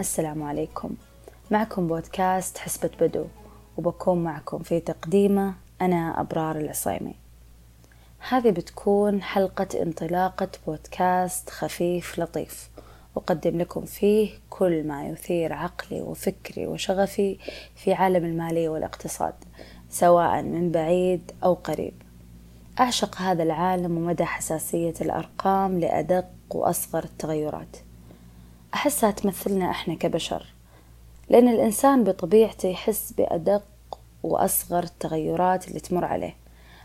السلام عليكم. معكم بودكاست حسبة بدو وبكون معكم في تقديمه أنا أبرار العصيمي. هذه بتكون حلقة انطلاقة بودكاست خفيف لطيف أقدم لكم فيه كل ما يثير عقلي وفكري وشغفي في عالم المالية والاقتصاد سواء من بعيد أو قريب. أعشق هذا العالم ومدى حساسية الأرقام لأدق وأصغر التغيرات. أحسها تمثلنا إحنا كبشر لأن الإنسان بطبيعته يحس بأدق وأصغر التغيرات اللي تمر عليه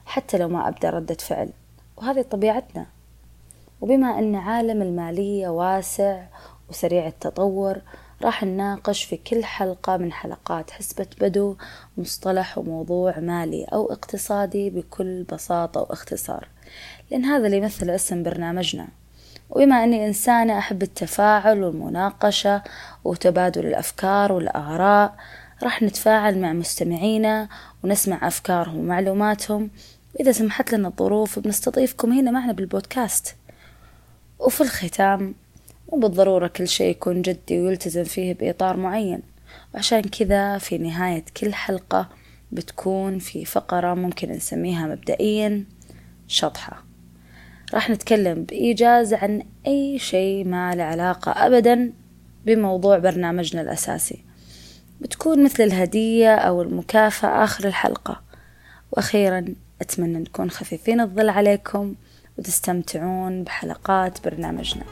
حتى لو ما أبدأ ردة فعل وهذه طبيعتنا. وبما أن عالم المالية واسع وسريع التطور راح نناقش في كل حلقة من حلقات حسبة بدو مصطلح وموضوع مالي أو اقتصادي بكل بساطة واختصار. لأن هذا اللي يمثل اسم برنامجنا. وبما أني إنسانة أحب التفاعل والمناقشة وتبادل الأفكار والآراء راح نتفاعل مع مستمعينا ونسمع أفكارهم ومعلوماتهم. وإذا سمحت لنا الظروف بنستضيفكم هنا معنا بالبودكاست. وفي الختام مو بالضرورة كل شيء يكون جدي ويلتزم فيه بإطار معين. وعشان كذا في نهاية كل حلقة بتكون في فقرة ممكن نسميها مبدئيا شطحة. راح نتكلم بإيجاز عن أي شيء ما له علاقة أبدا بموضوع برنامجنا الأساسي. بتكون مثل الهدية أو المكافأة آخر الحلقة. وأخيرا أتمنى نكون خفيفين الظل عليكم وتستمتعون بحلقات برنامجنا.